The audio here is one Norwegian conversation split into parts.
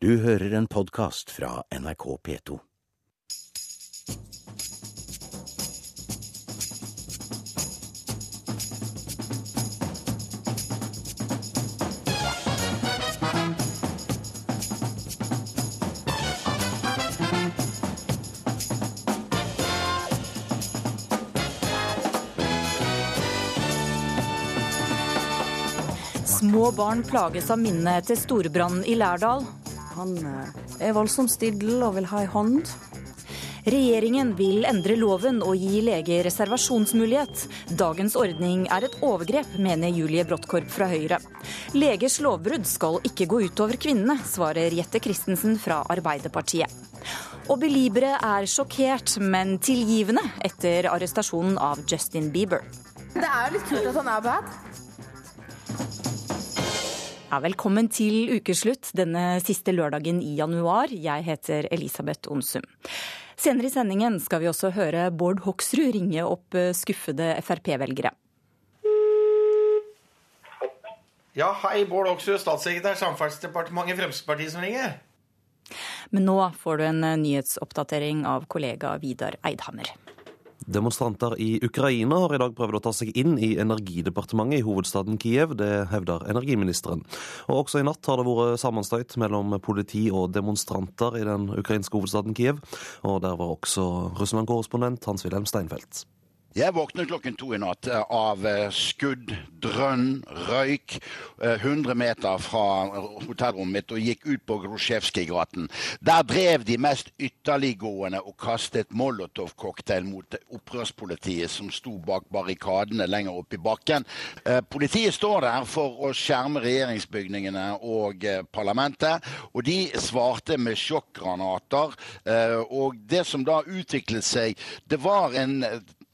Du hører en podkast fra NRK P2. Små barn plages av minnet etter storbrannen i Lærdal. Han eh, er voldsomt stille og vil ha ei hånd. Regjeringen vil endre loven og gi leger reservasjonsmulighet. Dagens ordning er et overgrep, mener Julie Brottkorp fra Høyre. Legers lovbrudd skal ikke gå utover kvinnene, svarer Jette Christensen fra Arbeiderpartiet. Og belibere er sjokkert, men tilgivende etter arrestasjonen av Justin Bieber. Det er jo litt kult at han er bad. Ja, velkommen til ukeslutt denne siste lørdagen i januar. Jeg heter Elisabeth Onsum. Senere i sendingen skal vi også høre Bård Hoksrud ringe opp eh, skuffede Frp-velgere. Ja, hei, Bård Hoksrud, statssekretær Samferdselsdepartementet, Fremskrittspartiet som ringer. Men nå får du en eh, nyhetsoppdatering av kollega Vidar Eidhammer. Demonstranter i Ukraina har i dag prøvd å ta seg inn i Energidepartementet i hovedstaden Kiev. Det hevder energiministeren. Og også i natt har det vært sammenstøyt mellom politi og demonstranter i den ukrainske hovedstaden Kiev. Og der var også Russland-korrespondent Hans-Wilhelm Steinfeld. Jeg våknet klokken to i natt eh, av eh, skudd, drønn, røyk 100 meter fra hotellrommet mitt og gikk ut på Grosjevskij-gaten. Der drev de mest ytterliggående og kastet Molotov-cocktail mot opprørspolitiet som sto bak barrikadene lenger oppe i bakken. Eh, politiet står der for å skjerme regjeringsbygningene og parlamentet, og de svarte med sjokkgranater. Og det som da utviklet seg, det var en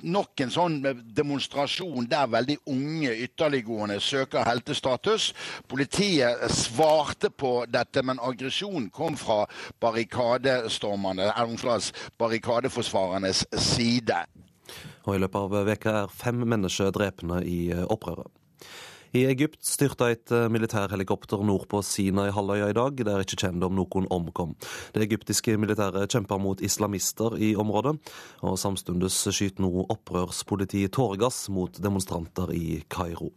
nok en sånn demonstrasjon der veldig unge ytterliggående søker heltestatus. Politiet svarte på dette, men aggresjonen kom fra barrikadestormerne, barrikadeforsvarernes side. Og I løpet av veka er fem mennesker drepne i opprøret. I Egypt styrta et militærhelikopter nord på Sinai-halvøya i dag. Det er ikke kjent om noen omkom. Det egyptiske militæret kjemper mot islamister i området, og samtidig skyter nå opprørspolitiet tåregass mot demonstranter i Kairo.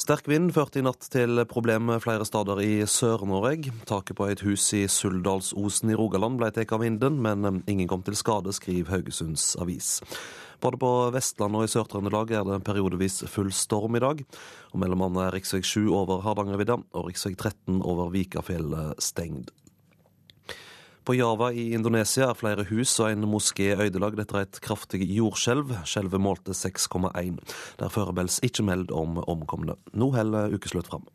Sterk vind førte i natt til problemer flere steder i Sør-Norge. Taket på et hus i Suldalsosen i Rogaland ble tatt av vinden, men ingen kom til skade, skriver Haugesunds Avis. Både på Vestlandet og i Sør-Trøndelag er det periodevis full storm i dag. og Mellom annet er rv. 7 over Hardangervidda og rv. 13 over Vikafjellet stengt. På Java i Indonesia er flere hus og en moské ødelagt etter et kraftig jordskjelv. Skjelvet målte 6,1. Der er foreløpig ikke meld om omkomne. Nå holder ukeslutt fram.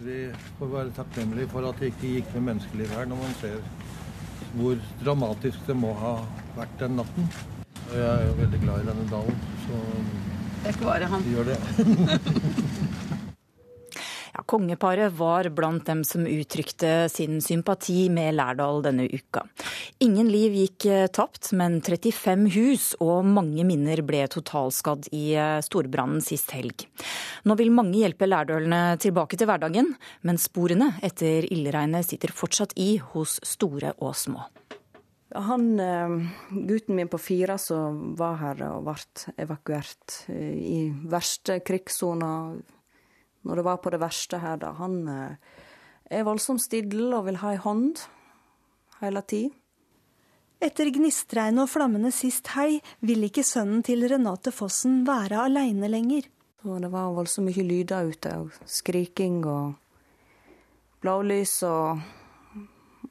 Vi får være takknemlige for at det ikke gikk med menneskeliv her, når man ser hvor dramatisk det må ha vært den natten. Og jeg er jo veldig glad i denne dalen, så Jeg ikke han. gjør det. Ja, kongeparet var blant dem som uttrykte sin sympati med Lærdal denne uka. Ingen liv gikk eh, tapt, men 35 hus og mange minner ble totalskadd i eh, storbrannen sist helg. Nå vil mange hjelpe lærdølene tilbake til hverdagen, men sporene etter ildregnet sitter fortsatt i hos store og små. Han, eh, gutten min på fire som var her og ble evakuert eh, i verste krigssona når det var på det verste her, da, han eh, er voldsomt stille og vil ha ei hånd hele tida. Etter gnistregnet og flammene sist helg vil ikke sønnen til Renate Fossen være aleine lenger. Så det var voldsomt mye lyder ute, og skriking og blålys og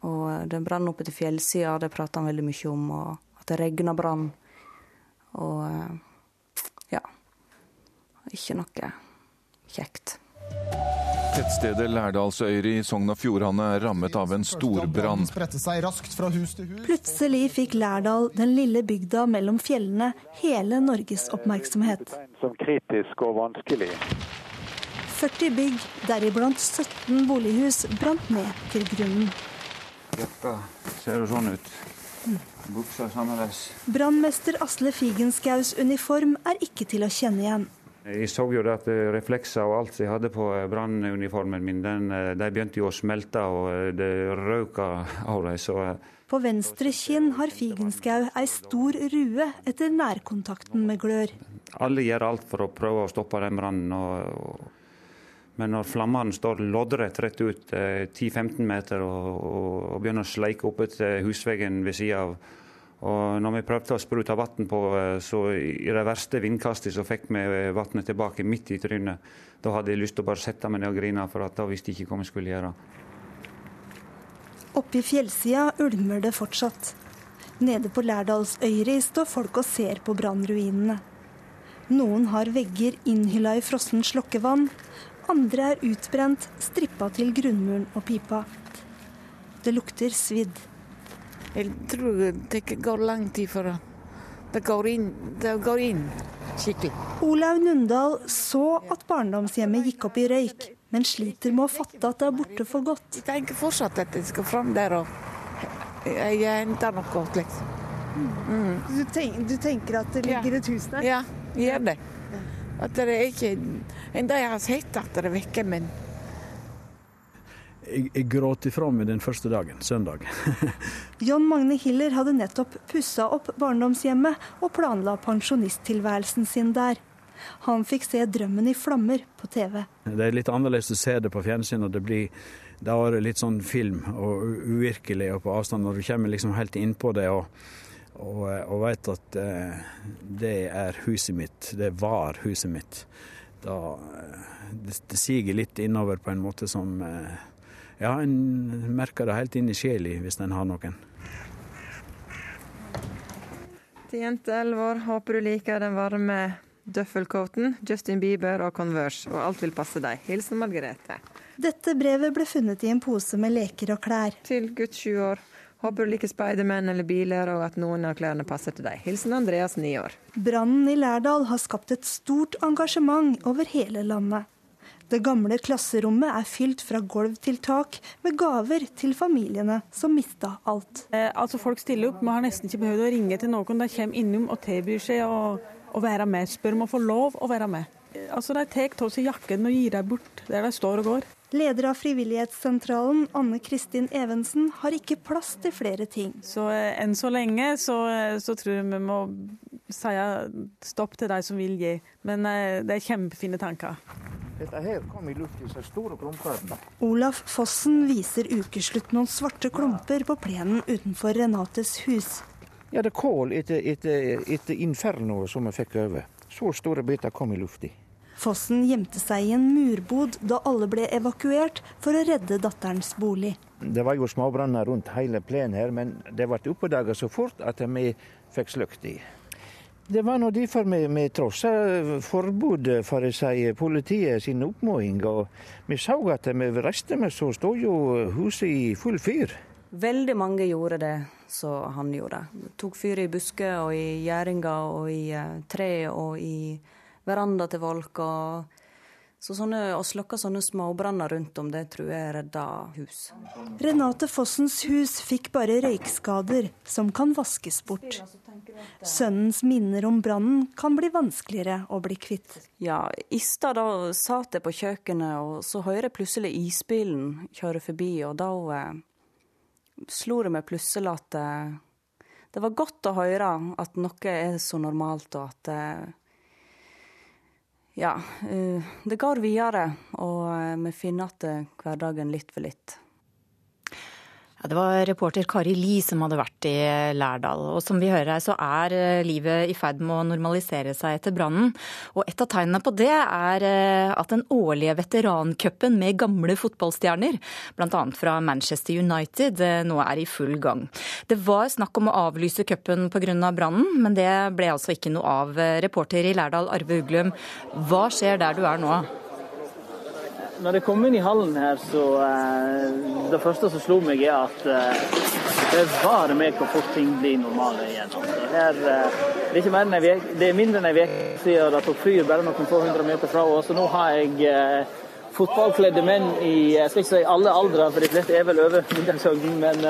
Og det brann oppe til fjellsida, det prata han veldig mye om, og at det regna brann. Og eh, ja. Ikke noe kjekt. Tettstedet Lærdalsøyri i Sogn og Fjordane er rammet av en storbrann. Plutselig fikk Lærdal, den lille bygda mellom fjellene, hele Norges oppmerksomhet. Som kritisk og vanskelig. 40 bygg, deriblant 17 bolighus, brant ned til grunnen. Jakka ser jo sånn ut. Buksa sammeleis. Brannmester Asle Figenskaus uniform er ikke til å kjenne igjen. Jeg så jo at reflekser og alt jeg hadde på brannuniformen min, den, de begynte jo å smelte, og det røk av dem. Så På venstre kinn har Figenschou ei stor rue etter nærkontakten med glør. alle gjør alt for å prøve å stoppe den brannen. Og, og, men når flammene står loddrett rett ut eh, 10-15 meter og, og, og begynner å sleike opp etter husveggen ved sida av og når vi prøvde å sprute vann på, eh, så i det verste vindkastet så fikk vi vannet tilbake midt i trynet. Da hadde jeg lyst til å bare sette meg ned og grine, for at da visste jeg ikke hva vi skulle gjøre. Oppe i fjellsida ulmer det fortsatt. Nede på Lærdalsøyri står folk og ser på brannruinene. Noen har vegger innhylla i frossen slokkevann. Andre er utbrent, strippa til grunnmuren og pipa. Det lukter svidd. Jeg tror det går lang tid før det går inn, det går inn skikkelig. Olaug Nundal så at barndomshjemmet gikk opp i røyk, men sliter med å fatte at det er borte for godt. Jeg tenker fortsatt at jeg skal fram der og jeg henter noe. Liksom. Mm. Du, tenk, du, tenker at det ligger et hus der? Ja, jeg gjør det. At det er ikke Enda jeg har sett at det er vekke, men jeg, jeg gråt ifra meg den første dagen, søndag. John Magne Hiller hadde nettopp pussa opp barndomshjemmet og planla pensjonisttilværelsen sin der. Han fikk se drømmen i flammer på TV. Det er litt annerledes å se det på fjernsyn. og det blir Da er litt sånn film og uvirkelig og på avstand. Når du kommer liksom helt innpå det og, og, og vet at eh, det er huset mitt, det var huset mitt, da det, det siger litt innover på en måte som eh, ja, en merker det helt inn i sjela hvis en har noen. Til jente 11 år, håper du liker den varme Duffelcoaten, Justin Bieber og Converse, og alt vil passe deg. Hilsen Margrethe. Dette brevet ble funnet i en pose med leker og klær. Til gutt sju år. Håper du liker Spiderman eller biler, og at noen av klærne passer til deg. Hilsen Andreas ni år. Brannen i Lærdal har skapt et stort engasjement over hele landet. Det gamle klasserommet er fylt fra gulv til tak med gaver til familiene som mista alt. Eh, altså Folk stiller opp. Vi har nesten ikke behøvd å ringe til noen. De kommer innom og tilbyr seg å, å være med. Spør om å få lov å være med. Eh, altså De tar av seg jakken og gir dem bort der de står og går. Leder av Frivillighetssentralen, Anne Kristin Evensen, har ikke plass til flere ting. Så eh, enn så lenge så, eh, så tror jeg vi må si stopp til de som vil gi. Men eh, det er kjempefine tanker. Dette her kom i luft i så store klumpene. Olaf Fossen viser ukeslutt noen svarte klumper på plenen utenfor Renates hus. Ja, det er kål etter, etter, etter infernoet som vi fikk over. Så store biter kom i lufta. Fossen gjemte seg i en murbod da alle ble evakuert for å redde datterens bolig. Det var jo småbranner rundt hele plenen her, men det ble oppdaga så fort at vi fikk slukt i. Det var nå derfor vi, vi trossa forbudet for å si politiet sin oppmåling. Og vi så at vi reiste med, så stod jo huset i full fyr. Veldig mange gjorde det som han gjorde. Tok fyr i busker og i gjerdinger og i tre og i veranda til folk. og så sånne, Å slukke sånne småbranner rundt om, det tror jeg redda hus. Renate Fossens hus fikk bare røykskader som kan vaskes bort. Sønnens minner om brannen kan bli vanskeligere å bli kvitt. Ja, i stad da satt jeg på kjøkkenet, og så hører jeg plutselig isbilen kjøre forbi, og da eh, slo det meg plutselig at eh, det var godt å høre at noe er så normalt, og at eh, ja, eh, det går videre, og eh, vi finner igjen hverdagen litt for litt. Ja, det var reporter Kari Li som hadde vært i Lærdal. Og som vi hører her, så er eh, livet i ferd med å normalisere seg etter brannen. Og et av tegnene på det er eh, at den årlige veterancupen med gamle fotballstjerner, bl.a. fra Manchester United, eh, nå er i full gang. Det var snakk om å avlyse cupen pga. brannen, men det ble altså ikke noe av. Reporter i Lærdal, Arve Uglum, hva skjer der du er nå? Når jeg kom inn i hallen her, så eh, Det første som slo meg, er at eh, det er bare meg hvor fort ting blir normale igjen. Altså. Her, eh, det, er vek, det er mindre enn en uke siden det tok fyr bare noen få hundre meter fra oss. Og nå har jeg fotballkledde menn i jeg skal ikke si alle aldre, for de fleste er vel over middagshøyden, men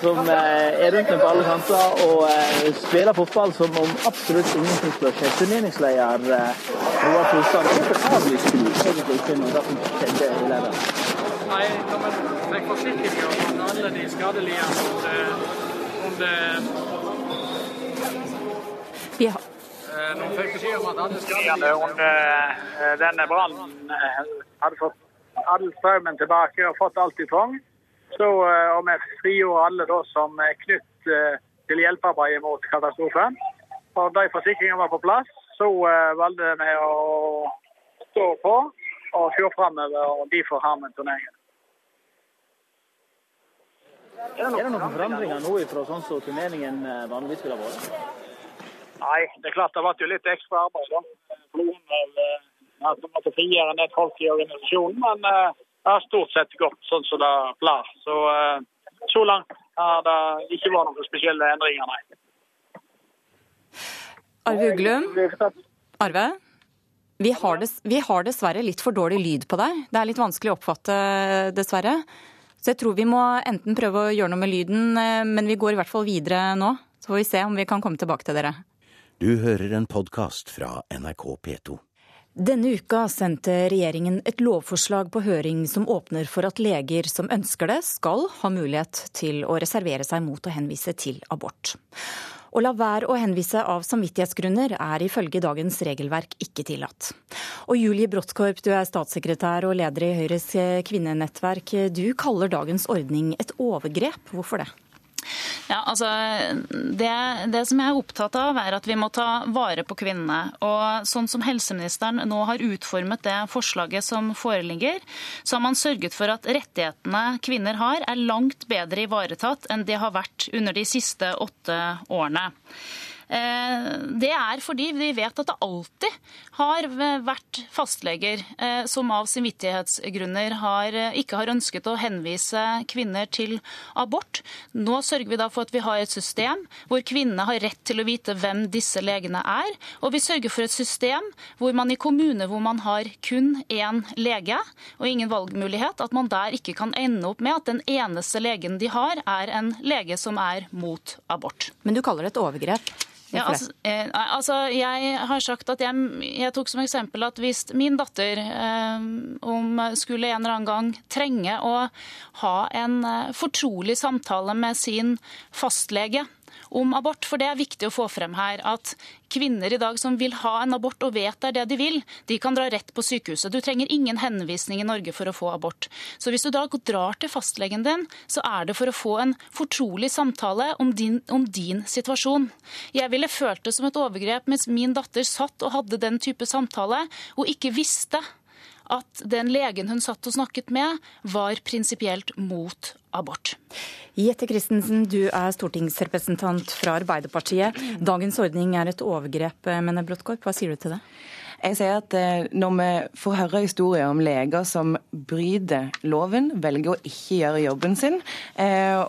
som eh, er rundt meg på alle kanter og eh, spiller fotball som om absolutt ingenting skulle skje. Turneringsleder Roar Fosand, hvorfor avlyste du egentlig ikke noe som skjedde i leiren? Nei, når fikk forsikringer om alle de skadelidende under Vi har Man fikk beskjed om at alle skadelidende under denne brannen hadde fått all strømmen tilbake og fått alt i tvang, så og vi frigjorde alle da som er knytt til hjelpearbeidet mot katastrofen. Og de forsikringene var på plass, så valgte vi å stå på og se framover, og derfor har vi turneringen. Er det noen forandringer nå fra sånn som turneringen vanligvis ville vært? Nei, det er klart det ble litt ekstra arbeid. da. At vi måtte frigjøre del folk i organisasjonen, men uh, det har stort sett gått sånn som det pleier. Så, uh, så langt har det ikke vært noen spesielle endringer, nei. Arve Uglum? Arve? Vi har, vi har dessverre litt for dårlig lyd på deg. Det er litt vanskelig å oppfatte, dessverre. Så jeg tror vi må enten prøve å gjøre noe med lyden, men vi går i hvert fall videre nå. Så får vi se om vi kan komme tilbake til dere. Du hører en podkast fra NRK P2. Denne uka sendte regjeringen et lovforslag på høring som åpner for at leger som ønsker det, skal ha mulighet til å reservere seg mot å henvise til abort. Å la være å henvise av samvittighetsgrunner er ifølge dagens regelverk ikke tillatt. Og Julie Bråttkorp, du er statssekretær og leder i Høyres kvinnenettverk. Du kaller dagens ordning et overgrep. Hvorfor det? Ja, altså, det, det, som jeg er opptatt av, er at vi må ta vare på kvinnene. Og sånn som helseministeren nå har utformet det forslaget som foreligger, så har man sørget for at rettighetene kvinner har, er langt bedre ivaretatt enn de har vært under de siste åtte årene. Det er fordi vi vet at det alltid har vært fastleger som av samvittighetsgrunner har, ikke har ønsket å henvise kvinner til abort. Nå sørger vi da for at vi har et system hvor kvinnene har rett til å vite hvem disse legene er. Og vi sørger for et system hvor man i kommuner hvor man har kun én lege og ingen valgmulighet, at man der ikke kan ende opp med at den eneste legen de har, er en lege som er mot abort. Men du kaller det et overgrep? Ja, altså, eh, altså, jeg har sagt at jeg, jeg, tok som eksempel at hvis min datter eh, om skulle en eller annen gang trenge å ha en eh, fortrolig samtale med sin fastlege om abort, for det er viktig å få frem her at kvinner i dag som vil ha en abort og vet det er det de vil, de kan dra rett på sykehuset. Du trenger ingen henvisning i Norge for å få abort. Så hvis du da drar til fastlegen din, så er det for å få en fortrolig samtale om din, om din situasjon. Jeg ville følt det som et overgrep mens min datter satt og hadde den type samtale og ikke visste at den legen hun satt og snakket med, var prinsipielt mot abort. Jette Christensen, du er stortingsrepresentant fra Arbeiderpartiet. Dagens ordning er et overgrep, mener Bråttkorp. Hva sier du til det? Jeg sier at Når vi får høre historier om leger som bryter loven, velger å ikke gjøre jobben sin,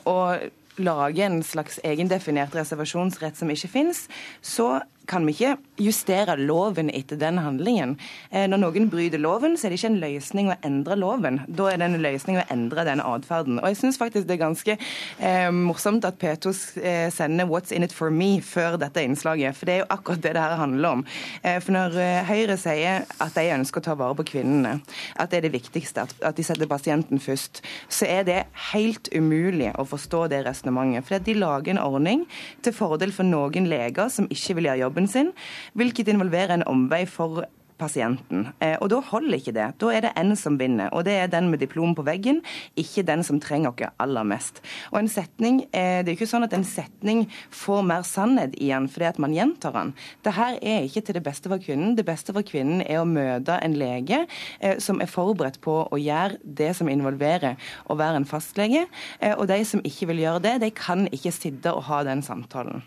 og lage en slags egendefinert reservasjonsrett som ikke finnes, så kan vi ikke justere loven etter den handlingen. Når noen bryter loven, så er det ikke en løsning å endre loven. Da er det en løsning å endre den atferden. Og jeg syns faktisk det er ganske eh, morsomt at P2 sender 'What's in it for me' før dette innslaget. For det er jo akkurat det det her handler om. Eh, for når Høyre sier at de ønsker å ta vare på kvinnene, at det er det viktigste, at de setter pasienten først, så er det helt umulig å forstå det resonnementet. For de lager en ordning til fordel for noen leger som ikke vil gjøre jobben sin, hvilket involverer en omvei for pasienten. Og da holder ikke det. Da er det en som vinner, og det er den med diplom på veggen, ikke den som trenger oss aller mest. Og en setning, Det er jo ikke sånn at en setning får mer sannhet igjen fordi at man gjentar den. Dette er ikke til det beste for kvinnen. Det beste for kvinnen er å møte en lege som er forberedt på å gjøre det som involverer å være en fastlege. Og de som ikke vil gjøre det, de kan ikke sitte og ha den samtalen.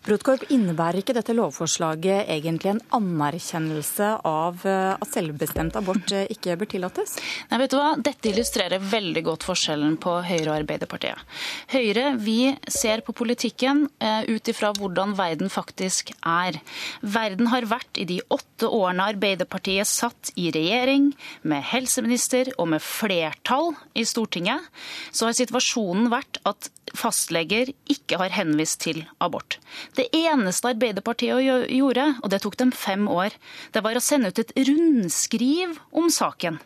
Brodkorp, innebærer ikke dette lovforslaget egentlig en anerkjennelse av eh, at selvbestemt abort eh, ikke bør tillates? Nei, vet du hva? Dette illustrerer veldig godt forskjellen på Høyre og Arbeiderpartiet. Høyre vi ser på politikken uh, ut ifra hvordan verden faktisk er. Verden har vært i de åtte årene Arbeiderpartiet satt i regjering, med helseminister og med flertall i Stortinget, så har situasjonen vært at fastleger ikke har henvist til abort. Det eneste Arbeiderpartiet gjorde, og det tok dem fem år, det var å sende ut et rundskriv om saken.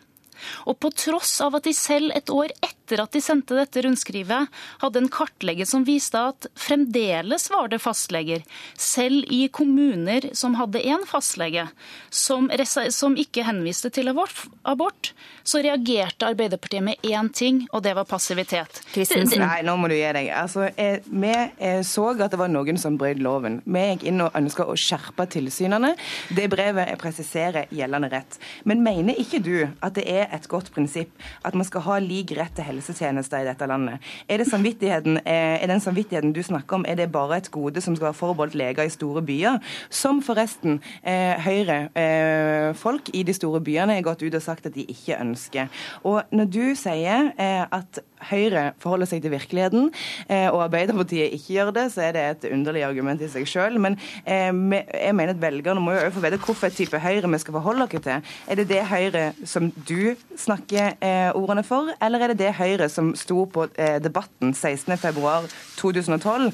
Og på tross av at de selv et år etter at de sendte dette rundskrivet, hadde en kartlegger som viste at fremdeles var det fastleger, selv i kommuner som hadde én fastlege, som, som, ikke henviste til abort, så reagerte Arbeiderpartiet med én ting, og det var passivitet. Nei, nå må du gi deg. Altså, jeg, vi jeg så at det var noen som brøt loven. Vi gikk inn og ønska å skjerpe tilsynene. Det brevet presiserer gjeldende rett. Men mener ikke du at det er et godt prinsipp at man skal ha lik rett til helsetjenester i dette landet. Er, det samvittigheten, eh, er den samvittigheten du snakker om, er det bare et gode som skal være forbeholdt leger i store byer? Som forresten eh, Høyre-folk eh, i de store byene har gått ut og sagt at de ikke ønsker. Og når du sier eh, at Høyre forholder seg til virkeligheten, eh, og Arbeiderpartiet ikke gjør det, så er det et underlig argument i seg selv. Men eh, jeg mener at velgerne må jo få vite hvilken type Høyre vi skal forholde oss til. Er det det Høyre som du snakker eh, ordene for, eller er det det Høyre som sto på debatten 16.2.2012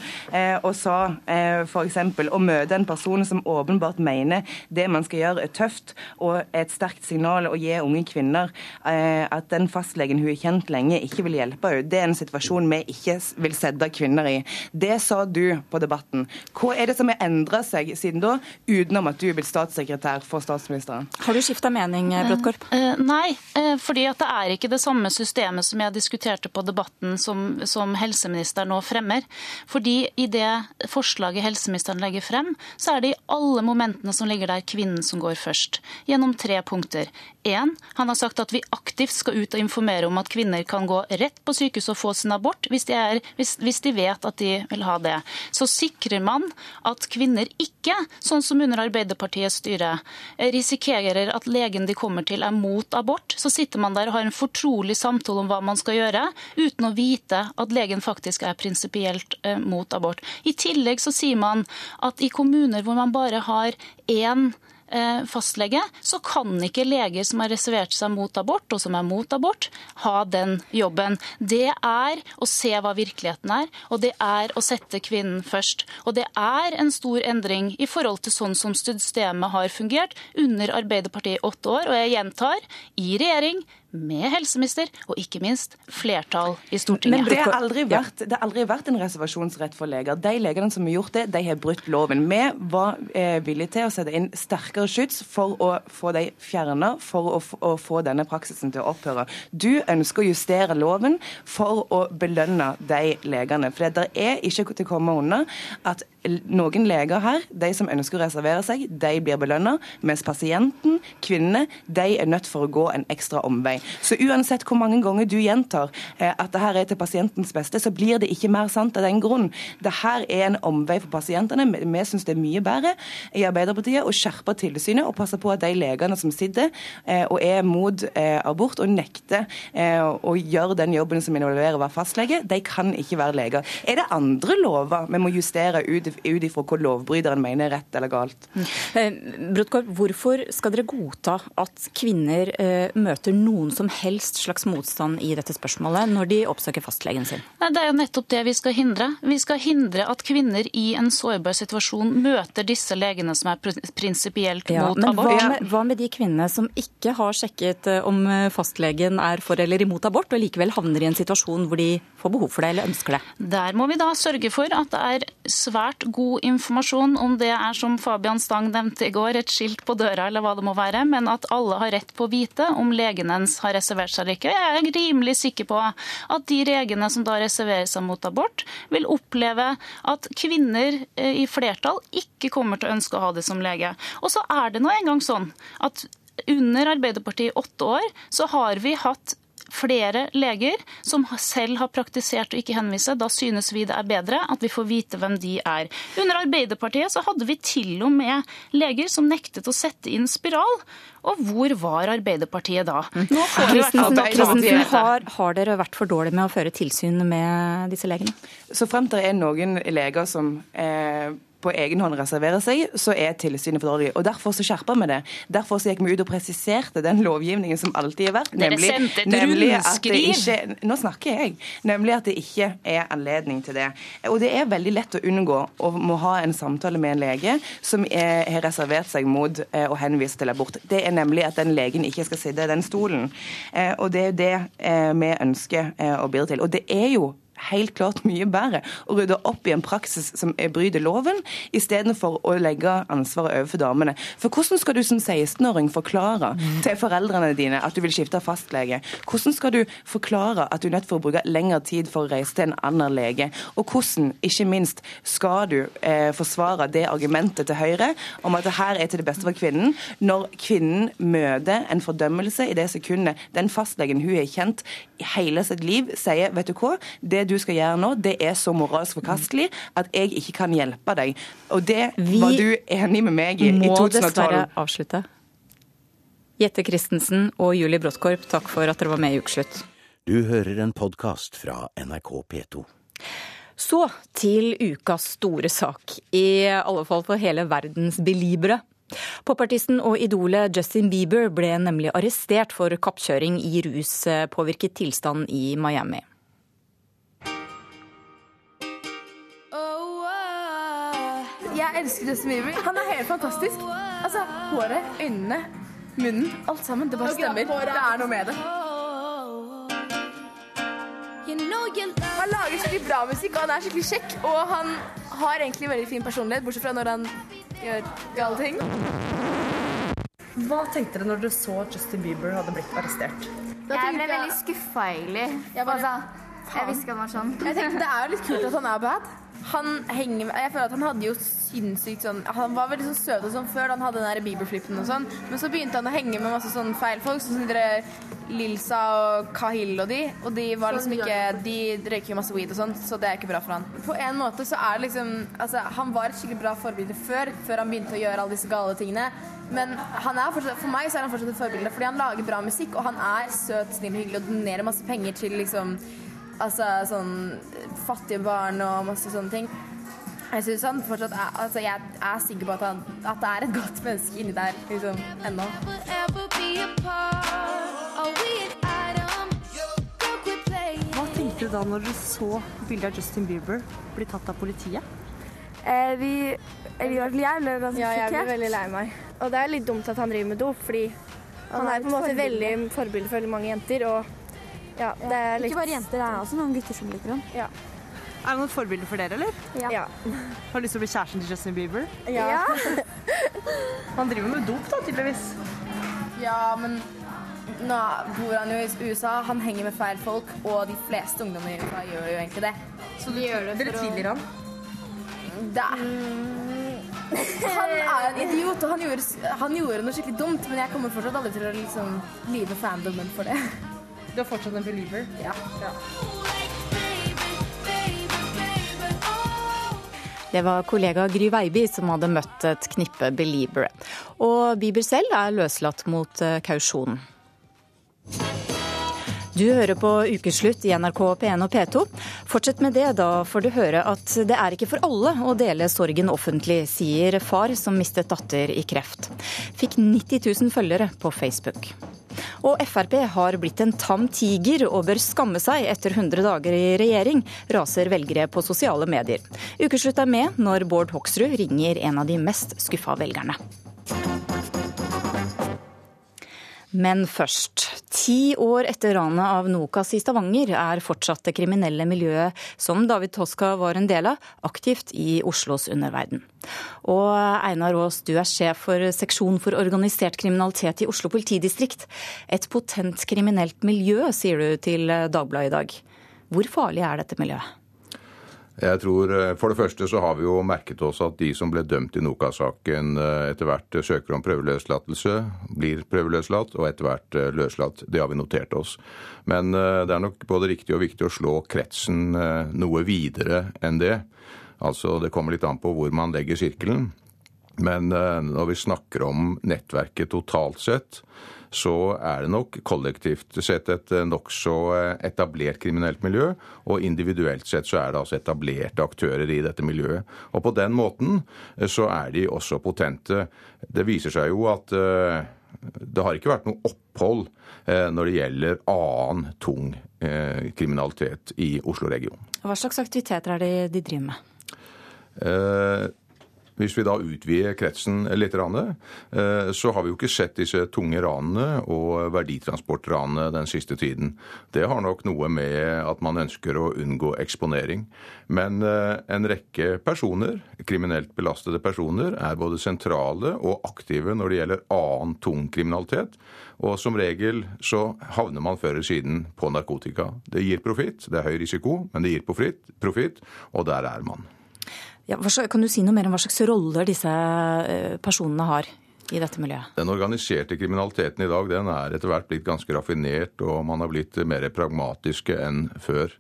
og sa f.eks. å møte en person som åpenbart mener det man skal gjøre er tøft og et sterkt signal å gi unge kvinner at den fastlegen hun har kjent lenge, ikke vil hjelpe hjelpe henne. Det er en situasjon vi ikke vil sette kvinner i. Det sa du på Debatten. Hva er det som har endra seg siden da, utenom at du er blitt statssekretær for statsministeren? Har du skifta mening, eh, Bråttkorp? Uh, uh, nei, uh, fordi at det er ikke det samme systemet som jeg diskuterte på Debatten som, som helseministeren nå fremmer. Fordi i det forslaget helseministeren legger frem, så er det i alle momentene som ligger der, kvinnen som går først. Gjennom tre punkter. En, han har sagt at vi aktivt skal ut og informere om at kvinner kan gå rett på sykehus og få sin abort hvis de, er, hvis, hvis de, vet at de vil ha det. Så sikrer man at kvinner ikke, sånn som under Arbeiderpartiets styre, risikerer at legen de kommer til er mot abort. Så sitter man der og har en fortrolig samtale om hva man skal gjøre, uten å vite at legen faktisk er prinsipielt eh, mot abort. I tillegg så sier man at i kommuner hvor man bare har én fastlege, så kan ikke leger som har reservert seg mot abort, og som er mot abort, ha den jobben. Det er å se hva virkeligheten er, og det er å sette kvinnen først. Og det er en stor endring i forhold til sånn som systemet har fungert under Arbeiderpartiet i åtte år. Og jeg gjentar, i regjering med helseminister og ikke minst flertall i Stortinget. Men det har aldri vært, har aldri vært en reservasjonsrett for leger. De legene som har gjort det, de har brutt loven. Vi var eh, villige til å sette inn sterkere skyts for å få de fjerna, for å, å, få denne praksisen til å opphøre. Du ønsker å justere loven for å belønne de legene. For det er ikke til å komme unna at noen leger her, de som ønsker å reservere seg, de blir belønna, mens pasienten, kvinnene, de er nødt for å gå en ekstra omvei. Så uansett hvor mange ganger du gjentar eh, at det her er til pasientens beste, så blir det ikke mer sant av den grunn. Det her er en omvei for pasientene. Vi syns det er mye bedre i Arbeiderpartiet å skjerpe tilsynet og passe på at de legene som sitter eh, og er mot eh, abort og nekter å gjøre den jobben som involverer å være fastlege, de kan ikke være leger. Er det andre lover vi må justere ut ut ifra hva lovbryteren mener er rett eller galt. Eh, hvorfor skal dere godta at kvinner eh, møter noen som helst slags motstand i dette spørsmålet når de oppsøker fastlegen sin? Det er jo nettopp det vi skal hindre. Vi skal hindre at kvinner i en sårbar situasjon møter disse legene som er prinsipielt ja, mot men abort. Hva med, hva med de kvinnene som ikke har sjekket eh, om fastlegen er for eller imot abort, og likevel havner i en situasjon hvor de får behov for det eller ønsker det? Der må vi da sørge for at det er svært god informasjon, om det er som Fabian Stang nevnte i går, et skilt på døra eller hva det må være, men at alle har rett på å vite om legen ens har reservert seg eller ikke. Jeg er rimelig sikker på at de regene som da reserverer seg mot abort, vil oppleve at kvinner eh, i flertall ikke kommer til å ønske å ha det som lege. Og så er det nå engang sånn at under Arbeiderpartiet i åtte år så har vi hatt flere leger som selv har praktisert å ikke henvise. Da synes vi det er bedre at vi får vite hvem de er. Under Arbeiderpartiet så hadde vi til og med leger som nektet å sette inn spiral. Og hvor var Arbeiderpartiet da? Nå får vi Christensen, har, har dere vært for dårlige med å føre tilsyn med disse legene? Så fremt det er noen leger som eh, på egen hånd reserverer seg, så er tilsynet for dårlig. Og Derfor så skjerpa vi det. Derfor så gikk vi ut og presiserte den lovgivningen som alltid har vært. Nemlig, nemlig at det ikke, Nå snakker jeg. Nemlig at det ikke er anledning til det. Og det er veldig lett å unngå å må ha en samtale med en lege som er, har reservert seg mot eh, å henvise til abort. Det er nemlig at den legen ikke skal sitte i den stolen. Eh, og det er det eh, vi ønsker eh, å bidra til. Og det er jo helt klart mye bedre å rydde opp i en praksis som bryter loven, istedenfor å legge ansvaret overfor damene. For hvordan skal du som 16-åring forklare til foreldrene dine at du vil skifte fastlege? Hvordan skal du forklare at du er nødt for å bruke lengre tid for å reise til en annen lege? Og hvordan, ikke minst, skal du eh, forsvare det argumentet til Høyre om at det her er til det beste for kvinnen, når kvinnen møter en fordømmelse i det sekundet den fastlegen hun har kjent hele sitt liv, sier vet du hva, det du skal gjøre nå, det er så moralsk forkastelig at jeg ikke kan hjelpe deg. Og det Vi var du enig med meg i i Må dessverre avslutte. Jette Christensen og Julie Bråttkorp, takk for at dere var med i Ukeslutt. Du hører en podkast fra NRK P2. Så til ukas store sak, i alle fall for hele verdens belibere. Popartisten og idolet Justin Bieber ble nemlig arrestert for kappkjøring i ruspåvirket tilstand i Miami. Jeg elsker Justin Bieber. Han er helt fantastisk. Altså, Håret, øynene, munnen, alt sammen. Det bare stemmer. Det er noe med det. Han lager skikkelig bra musikk, og han er skikkelig kjekk. Og han har egentlig veldig fin personlighet, bortsett fra når han gjør gale ting. Hva tenkte dere når dere så Justin Bieber hadde blitt arrestert? Jeg ble veldig skuffa, egentlig. Jeg, bare, jeg visste ikke han var sånn. Jeg tenkte Det er jo litt kult at han er bad. Han henger med, jeg føler at han hadde jo sinnssykt sånn Han var veldig så søt og sånn før da han hadde den der Bieber-flippen og sånn, men så begynte han å henge med masse sånn feil folk, sånn som dere Lilsa og Kahil og de, og de var liksom ikke De røyker jo masse weed og sånn, så det er ikke bra for han. På en måte så er det liksom Altså, han var et skikkelig bra forbilde før, før han begynte å gjøre alle disse gale tingene, men han er fortsatt, for meg så er han fortsatt et forbilde, fordi han lager bra musikk, og han er søt, snill og hyggelig og donerer masse penger til liksom Altså sånn fattige barn og masse sånne ting. Jeg synes han fortsatt er Altså, jeg er sikker på at, han, at det er et godt menneske inni der liksom ennå. Hva tenkte du da når du så bildet av Justin Bieber bli tatt av politiet? Eh, vi, eller i hvert jeg ble ganske ja, jeg ble veldig lei meg. Og det er litt dumt at han driver med dop, fordi han, er på en måte veldig forbilde for veldig mange jenter. Og ja, det er litt Ikke bare jenter, det er også noen gutter som liker ham. Ja. Er det noen forbilde for dere, eller? Ja. Har du lyst til å bli kjæresten til Justin Bieber? Ja. Han driver med dop, da, tydeligvis. Ja, men nå bor han jo i USA. Han henger med feil folk, og de fleste ungdommer i USA gjør jo egentlig det. Så de gjør det for Dere tilgir han? Det er Han er en idiot, og han gjorde, han gjorde noe skikkelig dumt, men jeg kommer fortsatt aldri til å liksom live fandomen for det. Du er fortsatt en believer? Ja. Det var kollega Gry Veiby som hadde møtt et knippe believere. Og Bieber selv er løslatt mot eh, kausjon. Du hører på Ukeslutt i NRK P1 og P2. Fortsett med det, da får du høre at det er ikke for alle å dele sorgen offentlig, sier far som mistet datter i kreft. Fikk 90 000 følgere på Facebook. Og Frp har blitt en tam tiger og bør skamme seg etter 100 dager i regjering, raser velgere på sosiale medier. Ukeslutt er med når Bård Hoksrud ringer en av de mest skuffa velgerne. Men først. Ti år etter ranet av Nokas i Stavanger er fortsatt det kriminelle miljøet som David Toska var en del av, aktivt i Oslos underverden. Og Einar Aas, du er sjef for seksjon for organisert kriminalitet i Oslo politidistrikt. Et potent kriminelt miljø, sier du til Dagbladet i dag. Hvor farlig er dette miljøet? Jeg tror eh, For det første så har vi jo merket oss at de som ble dømt i Nokas-saken eh, etter hvert søker om prøveløslatelse, blir prøveløslatt og etter hvert eh, løslatt. Det har vi notert oss. Men det er nok både riktig og viktig å slå kretsen noe videre enn det. Altså Det kommer litt an på hvor man legger sirkelen. Men når vi snakker om nettverket totalt sett, så er det nok kollektivt sett et eh, nokså eh, etablert kriminelt miljø. Og individuelt sett så er det altså etablerte aktører i dette miljøet. Og på den måten eh, så er de også potente. Det viser seg jo at det har ikke vært noe opphold når det gjelder annen tung kriminalitet i Oslo-regionen. Hva slags aktiviteter er det de driver med? Hvis vi da utvider kretsen litt, eh, så har vi jo ikke sett disse tunge ranene og verditransportranene den siste tiden. Det har nok noe med at man ønsker å unngå eksponering. Men eh, en rekke personer, kriminelt belastede personer, er både sentrale og aktive når det gjelder annen tung kriminalitet. Og som regel så havner man før eller siden på narkotika. Det gir profitt, det er høy risiko, men det gir profitt, og der er man. Ja, kan du si noe mer om hva slags roller disse eh, personene har? i dette miljøet? Den organiserte kriminaliteten i dag den er etter hvert blitt ganske raffinert, og man har blitt mer pragmatiske enn før.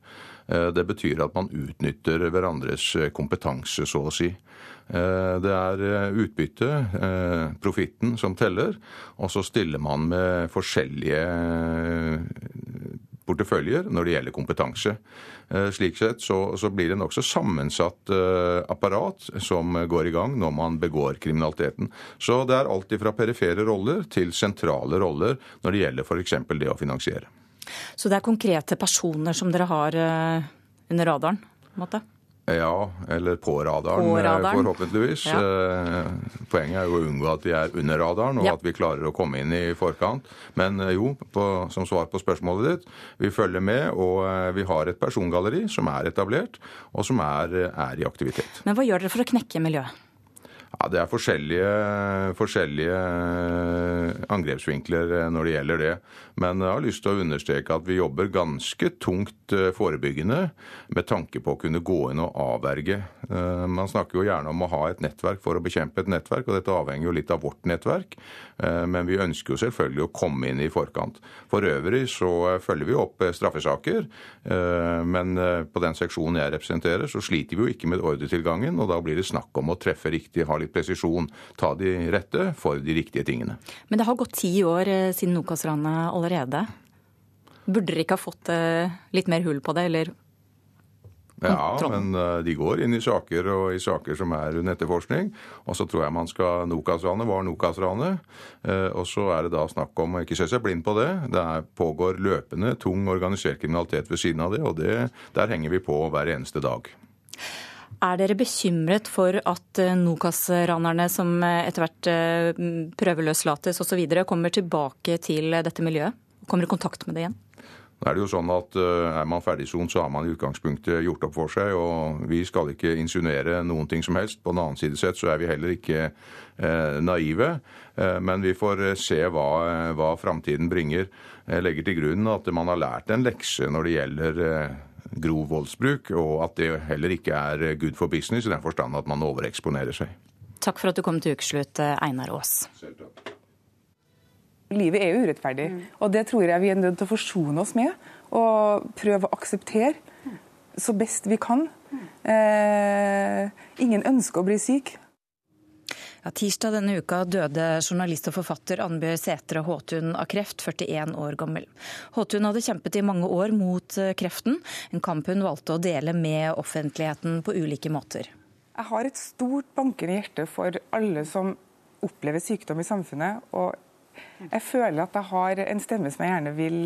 Eh, det betyr at man utnytter hverandres kompetanse, så å si. Eh, det er utbytte, profitten, som teller, og så stiller man med forskjellige porteføljer når det gjelder kompetanse. Eh, slik sett så, så blir det nokså sammensatt eh, apparat som går i gang når man begår kriminaliteten. Så det er alltid fra perifere roller til sentrale roller når det gjelder f.eks. det å finansiere. Så det er konkrete personer som dere har eh, under radaren? på en måte? Ja, eller på radaren, på radaren. forhåpentligvis. Ja. Eh, poenget er jo å unngå at vi er under radaren, og ja. at vi klarer å komme inn i forkant. Men eh, jo, på, som svar på spørsmålet ditt, vi følger med, og eh, vi har et persongalleri som er etablert, og som er, er i aktivitet. Men hva gjør dere for å knekke miljøet? Ja, Det er forskjellige, forskjellige, angrepsvinkler når det gjelder det. Men jeg har lyst til å understreke at vi jobber ganske tungt eh, forebyggende med tanke på å kunne gå inn og avverge. Eh, man snakker jo gjerne om å ha et nettverk for å bekjempe et nettverk, og dette avhenger jo litt av vårt nettverk. Eh, men vi ønsker jo selvfølgelig å komme inn i forkant. For øvrig så følger vi opp straffesaker, men på den seksjonen jeg representerer, så sliter vi jo ikke med ordretilgangen, og da blir det snakk om å treffe riktig, ha litt presisjon, ta de rette for de riktige tingene. Men det har gått ti år siden Nokas-ranet allerede. Burde dere ikke ha fått eh, litt mer hull på det, eller ja, men eh, de går inn i saker og i saker som er under etterforskning. Og så tror jeg man skal Nokas-ranet var Nokas-ranet. Eh, og så er det da snakk om å ikke se seg blind på det. Det pågår løpende tung organisert kriminalitet ved siden av det, og det, der henger vi på hver eneste dag. Er dere bekymret for at Nokas-ranerne som etter hvert prøveløslates osv., kommer tilbake til dette miljøet? Kommer i kontakt med det igjen? Nå er det jo sånn at eh, Er man ferdigsont, så har man i utgangspunktet gjort opp for seg. og Vi skal ikke insinuere noen ting som helst. På den annen side sett så er vi heller ikke eh, naive. Eh, men vi får eh, se hva, eh, hva framtiden bringer. Jeg legger til grunn at man har lært en lekse når det gjelder eh, grov voldsbruk, og at det heller ikke er good for business i den forstand at man overeksponerer seg. Takk for at du kom til Ukeslutt, Einar Aas. Selv takk. Livet er urettferdig, mm. og det tror jeg vi er nødt til å forsone oss med. Og prøve å akseptere så best vi kan. Eh, ingen ønsker å bli syk. Ja, tirsdag denne uka døde journalist og forfatter Annbjørg Sætre Håtun av kreft, 41 år gammel. Håtun hadde kjempet i mange år mot eh, kreften, en kamp hun valgte å dele med offentligheten på ulike måter. Jeg har et stort bankende hjerte for alle som opplever sykdom i samfunnet. og jeg føler at jeg har en stemme som jeg gjerne vil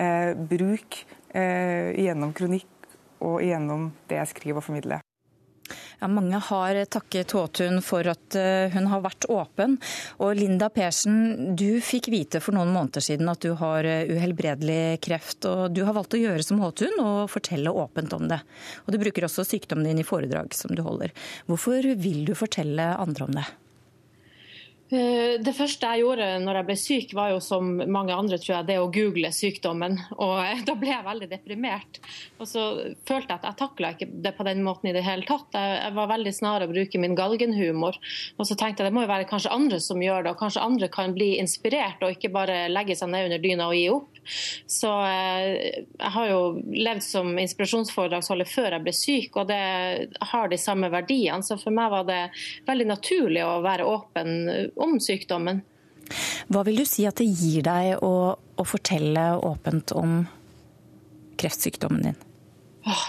eh, bruke eh, gjennom kronikk og gjennom det jeg skriver og formidler. Ja, mange har takket Håtun for at eh, hun har vært åpen. Og Linda Persen, du fikk vite for noen måneder siden at du har eh, uhelbredelig kreft. og Du har valgt å gjøre som Håtun og fortelle åpent om det. Og Du bruker også sykdommen din i foredrag som du holder. Hvorfor vil du fortelle andre om det? Eh, det første jeg gjorde når jeg ble syk, var jo som mange andre, tror jeg, det å google sykdommen. Og da ble jeg veldig deprimert. Og så følte jeg at jeg takla ikke det på den måten i det hele tatt. Jeg var veldig snar å bruke min galgenhumor. Og så tenkte jeg det må jo være kanskje andre som gjør det, og kanskje andre kan bli inspirert og ikke bare legge seg ned under dyna og gi opp. Så eh, jeg har jo levd som inspirasjonsforedragsholder før jeg ble syk, og det har de samme verdiene. Så for meg var det veldig naturlig å være åpen om sykdommen. Hva vil du si at det gir deg å, å fortelle åpent om kreftsykdommen din?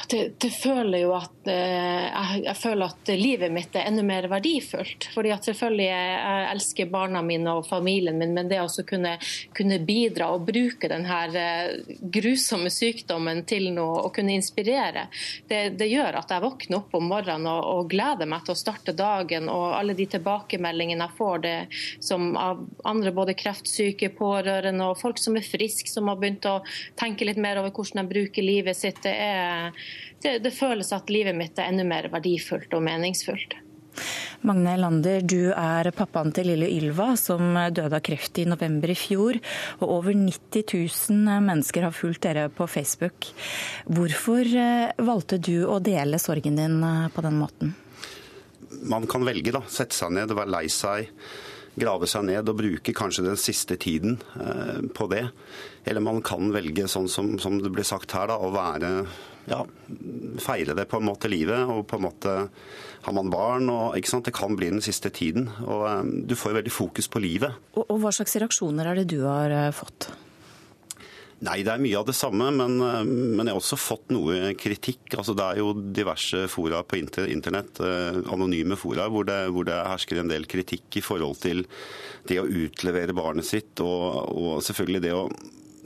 Det, det, føler jo at eh, jeg, jeg, føler at livet mitt er enda mer verdifullt. fordi at selvfølgelig Jeg elsker barna mine og familien min, men det å kunne, kunne, bidra og bruke denne eh, grusomme sykdommen til noe og kunne inspirere, det, det gjør at jeg våkner opp om morgenen og, og, gleder meg til å starte dagen. Og alle de tilbakemeldingene jeg får det som av andre både kreftsyke, pårørende og folk som er friske, som har begynt å tenke litt mer over hvordan de bruker livet sitt. det er det, det føles at livet mitt er enda mer verdifullt og meningsfullt. Magne Lander, du er pappaen til lille Ylva, som døde av kreft i november i fjor. Og over 90 000 mennesker har fulgt dere på Facebook. Hvorfor eh, valgte du å dele sorgen din eh, på den måten? Man kan velge, da. Sette seg ned, være lei seg grave seg ned og bruke kanskje den siste tiden eh, på det. Eller man kan velge, sånn som, som det ble sagt her, da, å være ja, feile det på en måte livet. Og på en måte har man barn, og ikke sant? det kan bli den siste tiden. Og um, du får jo veldig fokus på livet. Og, og hva slags reaksjoner er det du har uh, fått? Nei, det er mye av det samme, men, uh, men, jeg har også fått noe kritikk. Altså, det er jo diverse fora på internett, anonyme fora, hvor det, hvor det, hersker en del kritikk i forhold til det å utlevere barnet sitt, og, og selvfølgelig det å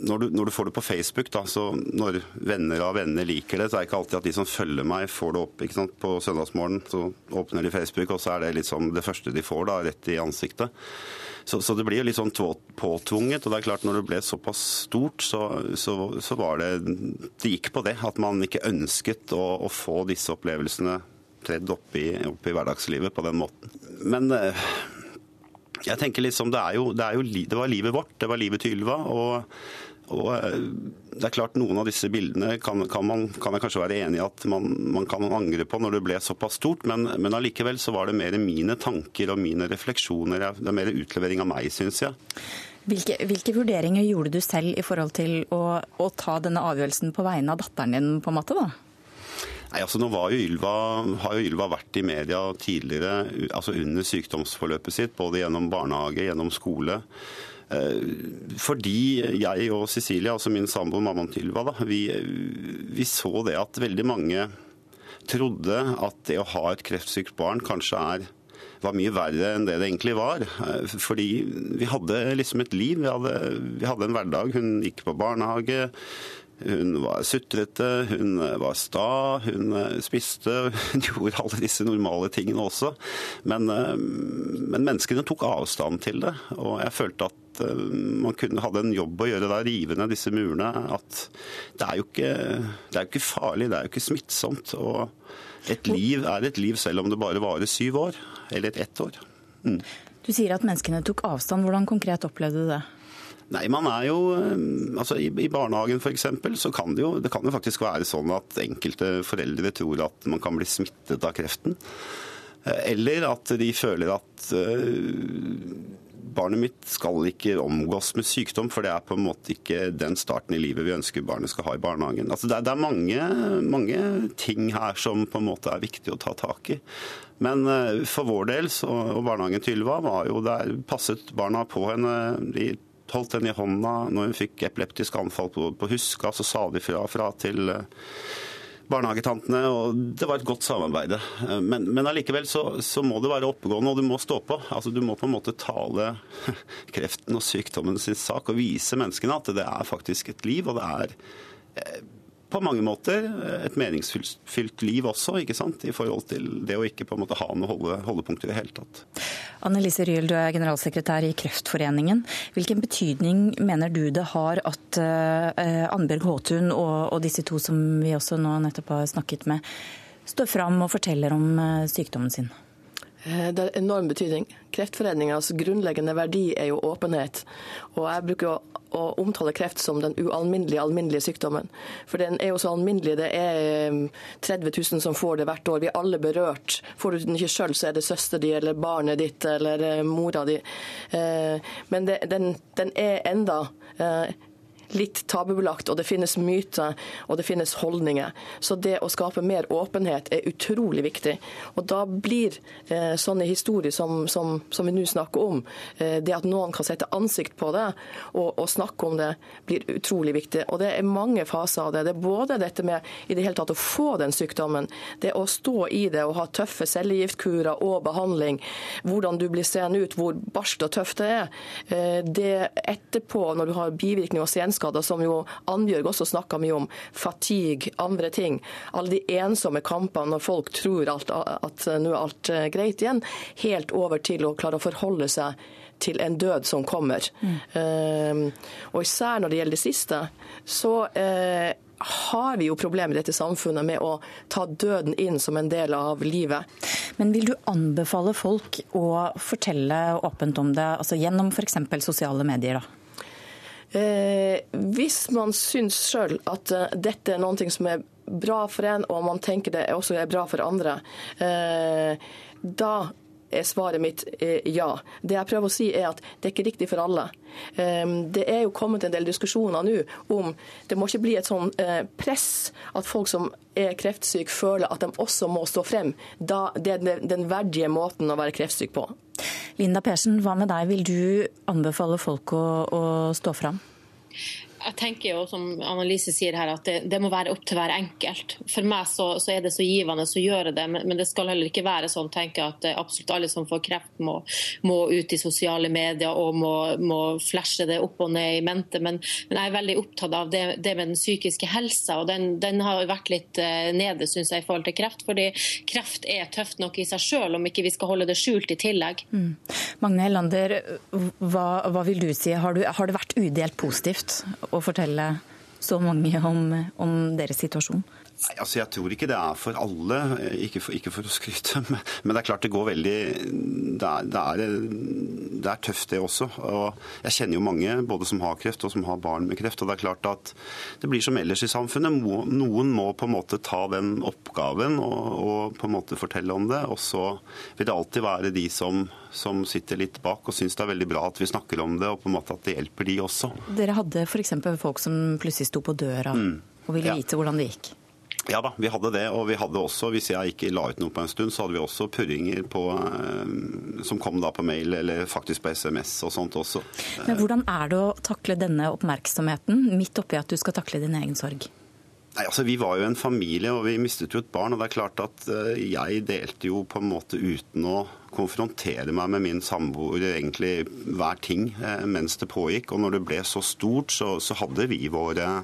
når du, når du, får det på Facebook, da, så når venner av venner liker det, så er det ikke alltid at de som følger meg, får det opp ikke sant? på søndagsmorgen. Så åpner de Facebook, og så er det liksom det første de får, da, rett i ansiktet. Så, så det blir jo litt sånn påtvunget. Og det er klart, når det ble såpass stort, så, så, så var det Det gikk på det. At man ikke ønsket å, å få disse opplevelsene tredd opp i, opp i hverdagslivet på den måten. Men eh, jeg tenker liksom, det, er jo, det, er jo, det var livet vårt, det var livet til Ylva. og og eh, det er klart Noen av disse bildene kan, kan, man, kan jeg kanskje være enig i at man, man, kan angre på når det ble såpass stort, men, men allikevel så var det mer mine tanker og mine refleksjoner. Det er mer utlevering av meg, syns jeg. Hvilke, hvilke, vurderinger gjorde du selv i forhold til å, å, ta denne avgjørelsen på vegne av datteren din? på en måte da? Nei, altså nå jo Ylva, har jo Ylva vært i media tidligere, altså under sykdomsforløpet sitt, både gjennom barnehage, gjennom skole. Eh, fordi jeg og Cecilia, altså min samboer, mammaen til Ylva, vi, vi, så det at veldig mange trodde at det å ha et kreftsykt barn kanskje er, var mye verre enn det det egentlig var. Eh, fordi vi hadde liksom et liv. Vi hadde, vi hadde en hverdag. Hun gikk på barnehage. Hun var sutrete, hun var sta, hun spiste. Hun gjorde alle disse normale tingene også. Men, eh, men menneskene tok avstand til det. Og jeg følte at at eh, man kunne, hadde en jobb å gjøre da, rive ned disse murene. At det er jo ikke, det er jo ikke farlig, det er jo ikke smittsomt. Og et liv er et liv selv om det bare varer syv år, eller ett år. Mm. Du sier at menneskene tok avstand. Hvordan konkret opplevde du det? Nei, man er jo, eh, altså I, i barnehagen f.eks. så kan det jo det kan jo faktisk være sånn at enkelte foreldre tror at man kan bli smittet av kreften. Eh, eller at de føler at barnet mitt skal ikke omgås med sykdom, for det er på en måte ikke den starten i livet vi ønsker barnet skal ha i barnehagen. Altså det, er, det er mange, mange, ting her som på en måte er viktig å ta tak i. Men eh, for vår del, så, og barnehagen til Ylva, var jo der passet barna på henne. De holdt henne i hånda når hun fikk epileptisk anfall på, på Huska, så sa de fra, fra til uh, barnehagetantene, og det var et godt samarbeid. Men, men allikevel så, så, må det være oppegående, og du må stå på. Altså, du må på en måte tale kreften og sykdommen sin sak og vise menneskene at det er faktisk et liv, og det er eh, på mange måter et meningsfylt liv også, ikke sant? i forhold til det å ikke på en måte ha noe holde, holdepunkt i det hele tatt. Annelise Ryel, du er generalsekretær i Kreftforeningen. Hvilken betydning mener du det har at uh, Annbjørg Håtun og, og, disse to som vi også nå nettopp har snakket med, står fram og forteller om uh, sykdommen sin? Eh, det har enorm betydning. Kreftforeningas grunnleggende verdi er jo åpenhet. Og jeg bruker å, å omtale kreft som den ualminnelige, alminnelige sykdommen. For den er jo så alminnelig. Det er 30 eh, 000 som får det hvert år. Vi er alle berørt. Får du den ikke sjøl, så er det søster di eller barnet ditt eller eh, mora di. Men det, den, den, er enda litt tabubelagt, og det finnes myter og det finnes holdninger. Så det å skape mer åpenhet er utrolig viktig. Og da blir eh, sånne historier som, som, som vi nå snakker om, eh, det at noen kan sette ansikt på det og, og, snakke om det, blir utrolig viktig. Og det er mange faser av det. Det er både dette med i det hele tatt å få den sykdommen, det å stå i det og ha tøffe cellegiftkurer og behandling, hvordan du blir seende ut, hvor barskt og tøft det er. Eh, det etterpå, når du har bivirkninger og senskader, hjerneskader, som jo Annbjørg også snakka mye om, fatigue, andre ting. Alle de ensomme kampene når folk tror alt, at nå er alt eh, greit igjen, helt over til å klare å forholde seg til en død som kommer. Mm. Uh, og især når det gjelder det siste, så uh, har vi jo problemer i dette samfunnet med å ta døden inn som en del av livet. Men vil du anbefale folk å fortelle åpent om det, altså gjennom f.eks. sosiale medier? da? Eh, hvis man syns sjøl at uh, dette er noe som er bra for en, og man tenker det også er bra for andre, eh, da er svaret mitt eh, ja. Det jeg prøver å si er at det er ikke riktig for alle. Eh, det er jo kommet en del diskusjoner nå om det må ikke bli et sånn eh, press at folk som er kreftsyke, føler at de også må stå frem. Da, det er den verdige måten å være kreftsyk på. Linda Persen, hva med deg? Vil du anbefale folk å, å stå fram? Jeg tenker jo, som Annelise sier her, at det, det, må være opp til hver enkelt. For meg så, så er det så givende å gjøre det, men, men, det skal heller ikke være sånn tenker jeg, at absolutt alle som får kreft, må, må ut i sosiale medier og må, må, flashe det opp og ned i mente. Men, men jeg er veldig opptatt av det, det med den psykiske helsa, og den, den har vært litt uh, nede synes jeg, i forhold til kreft. fordi kreft er tøft nok i seg sjøl, om ikke vi skal holde det skjult i tillegg. Mm. Magne Hellander, hva, hva, vil du si? Har, du, har det vært udelt positivt? Å fortelle så mange om, om deres situasjon? Nei, altså Jeg tror ikke det er for alle, ikke for, ikke for å skryte. Men, men, det er klart det går veldig det er, det, er, det er, tøft, det også. Og jeg kjenner jo mange både som har kreft og som har barn med kreft. og Det er klart at det blir som ellers i samfunnet. Noen må på en måte ta den oppgaven og, og på en måte fortelle om det. Og så vil det alltid være de som, som sitter litt bak og syns det er veldig bra at vi snakker om det, og på en måte at det hjelper de også. Dere hadde f.eks. folk som plutselig sto på døra mm. og ville ja. vite hvordan det gikk? Ja da, vi hadde det. Og vi hadde også, hvis jeg ikke la ut noe på en stund, så hadde vi også purringer på, eh, som kom da på mail eller faktisk på SMS og sånt også. Men Hvordan er det å takle denne oppmerksomheten midt oppi at du skal takle din egen sorg? Nei, altså Vi var jo en familie, og vi mistet jo et barn. og det er klart at eh, Jeg delte jo på en måte uten å konfrontere meg med min samboer egentlig hver ting eh, mens det pågikk. Og når det ble så stort, så, så hadde vi våre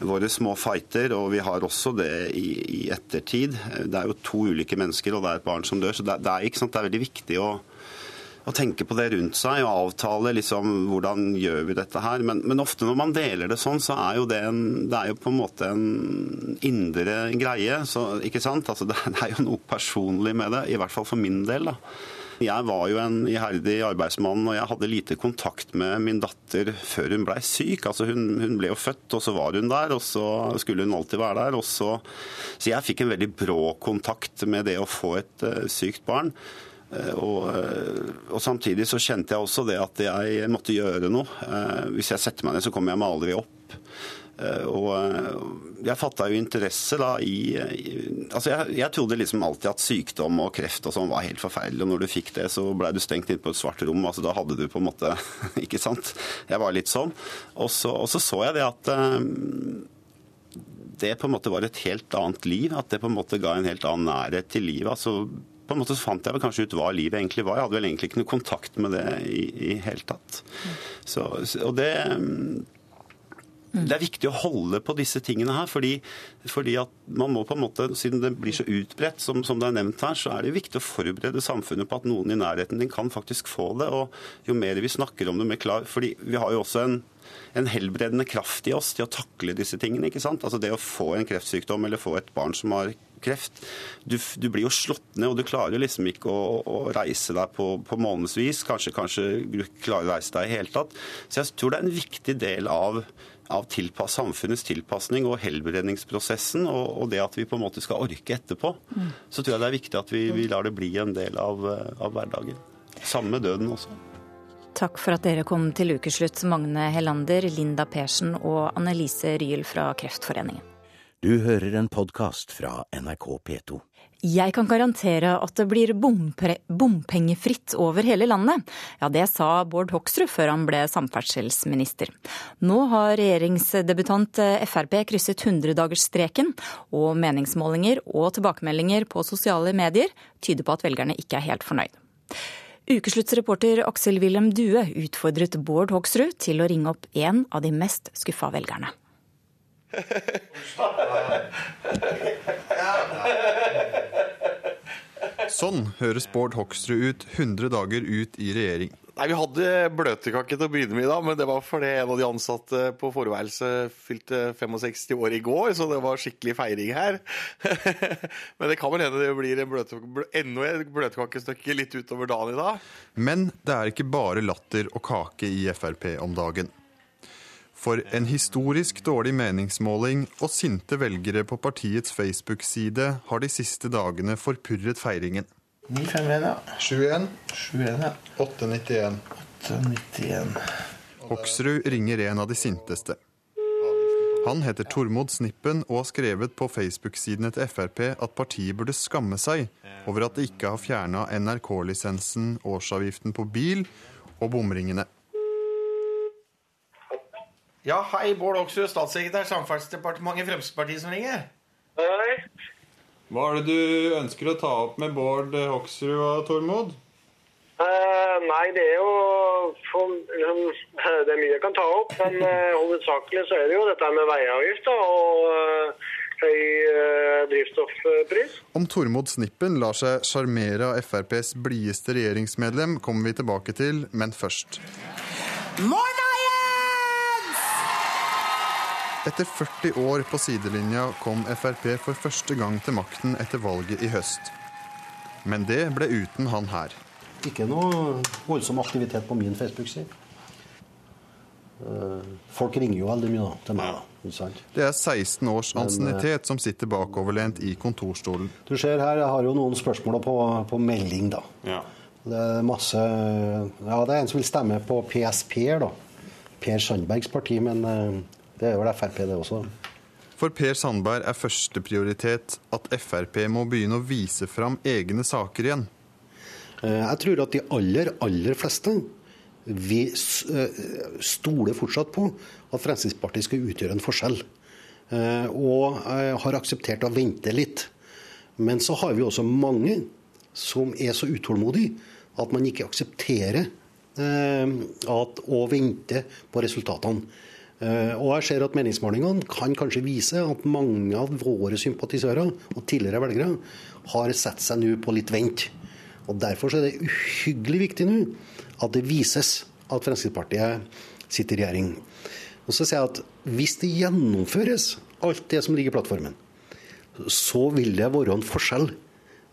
våre små fighter, og vi har også det i, i, ettertid. Det er jo to ulike mennesker, og det er et barn som dør. Så det, det, er, det er, veldig viktig å, å, tenke på det rundt seg og avtale liksom, hvordan gjør vi dette her. Men, men, ofte når man deler det sånn, så er jo det, en, det er jo på en måte en indre greie. Så, ikke sant? Altså, det er jo noe personlig med det, i hvert fall for min del. da. Jeg var jo en iherdig arbeidsmann, og jeg hadde lite kontakt med min datter før hun blei syk. Altså hun, hun, ble jo født, og så var hun der, og så skulle hun alltid være der. Så, så, jeg fikk en veldig brå kontakt med det å få et uh, sykt barn. Uh, og, uh, og, Samtidig så kjente jeg også det at jeg måtte gjøre noe. hvis jeg setter meg ned, så kommer jeg meg aldri opp. Eh, og eh, jeg fatta jo interesse da i, i Altså jeg, jeg, trodde liksom alltid at sykdom og kreft og sånn var helt forferdelig. Og når du fikk det, så blei du stengt inn på et svart rom. altså Da hadde du på en måte Ikke sant? Jeg var litt sånn. Og så, og så, så jeg det at det på en måte var et helt annet liv. At det på en måte ga en helt annen nærhet til livet. altså på en måte så fant jeg vel kanskje ut hva livet egentlig var. Jeg hadde vel egentlig ikke noe kontakt med det i, det hele tatt. Så, og det. Det er viktig å holde på disse tingene her, fordi, fordi, at man må på en måte, siden det blir så utbredt, som, som, det er nevnt her, så er det viktig å forberede samfunnet på at noen i nærheten din kan faktisk få det. Og jo mer vi snakker om det, mer klar fordi vi har jo også en en helbredende kraft i oss til å takle disse tingene. ikke sant? Altså Det å få en kreftsykdom eller få et barn som har kreft. Du, du blir jo slått ned, og du klarer liksom ikke å, å reise deg på, på månedsvis. Kanskje, kanskje du klarer å reise deg i hele tatt. Så jeg tror det er en viktig del av av tilpass, samfunnets tilpasning og helbredningsprosessen, og, og, det at vi på en måte skal orke etterpå, mm. så tror jeg det er viktig at vi, vi lar det bli en del av, av hverdagen. Samme med døden også. Takk for at dere kom til ukeslutt, Magne Hellander, Linda Persen og Annelise Ryel fra Kreftforeningen. Du hører en podkast fra NRK P2. Jeg kan garantere at det blir bompengefritt over hele landet. Ja, det sa Bård Hoksrud før han ble samferdselsminister. Nå har regjeringsdebutant Frp krysset 100-dagersstreken, og meningsmålinger og tilbakemeldinger på sosiale medier tyder på at velgerne ikke er helt fornøyd. Ukesluttsreporter Aksel Wilhelm Due utfordret Bård Hoksrud til å ringe opp en av de mest skuffa velgerne. Sånn høres Bård Hoksrud ut 100 dager ut i regjering. Nei, Vi hadde bløtkake til å begynne med i dag, men det var fordi en av de ansatte på forværelset fylte 65 år i går, så det var skikkelig feiring her. men det kan vel hende det blir en bløt, enda et bløtkakestykke litt utover dagen i dag. Men det er ikke bare latter og kake i Frp om dagen. For en historisk dårlig meningsmåling og sinte velgere på partiets Facebook-side har de siste dagene forpurret feiringen. 951, ja. 71. 71, ja. 891. 891. Hoksrud ringer en av de sinteste. Han heter Tormod Snippen og har skrevet på Facebook-sidene til Frp at partiet burde skamme seg over at de ikke har fjerna NRK-lisensen, årsavgiften på bil og bomringene. Ja, hei, Bård Oksrud, statssekretær, Samferdselsdepartementet, Fremskrittspartiet som ringer. Hei. Hva er det du ønsker å ta opp med Bård Hoksrud og Tormod? Uh, nei, det er jo for, liksom, Det er mye jeg kan ta opp, men uh, hovedsakelig så er det jo dette med veiavgift og uh, høy drivstoffpris. Om Tormod Snippen lar seg sjarmere av FrPs blideste regjeringsmedlem, kommer vi tilbake til, men først. Morna! Etter 40 år på sidelinja kom Frp for første gang til makten etter valget i høst. Men det ble uten han her. Ikke noe voldsom aktivitet på min Facebook-side. Eh, folk ringer jo veldig mye da, til meg. da, Det er 16 års eh, ansiennitet som sitter bakoverlent i kontorstolen. Du ser her, jeg har jo noen spørsmål på, på melding, da. Ja. Det er masse Ja, det er en som vil stemme på PSP, da. Per Sandbergs parti, men eh, det er vel Frp, det også. For Per Sandberg er førsteprioritet at Frp må begynne å vise fram egne saker igjen. Eh, jeg tror at de aller, aller fleste vi eh, stoler fortsatt på at Fremskrittspartiet skal utgjøre en forskjell. Eh, og har akseptert å vente litt. Men så har vi også mange som er så utålmodige at man ikke aksepterer at, å vente på resultatene. Eh, og jeg ser at Meningsmålingene kan kanskje vise at mange av våre sympatisører og tidligere velgere har satt seg nå på litt vent. Og Derfor er det uhyggelig viktig nå at det vises at Fremskrittspartiet sitter i regjering. Og så sier jeg at Hvis det gjennomføres, alt det som ligger i plattformen, så vil det være en forskjell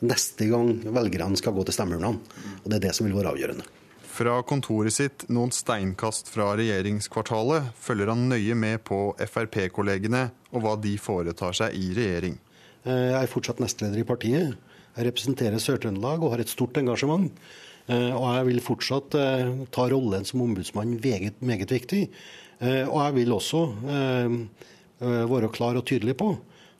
neste gang velgerne skal gå til stemmeurnene. Og det er det som vil være avgjørende. Fra kontoret sitt noen steinkast fra regjeringskvartalet følger han nøye med på Frp-kollegene og hva de foretar seg i regjering. Eh, jeg er fortsatt nestleder i partiet. Jeg representerer Sør-Trøndelag og har et stort engasjement. Eh, og jeg vil fortsatt eh, ta rollen som ombudsmann meget, meget viktig. Og jeg vil også være klar og tydelig på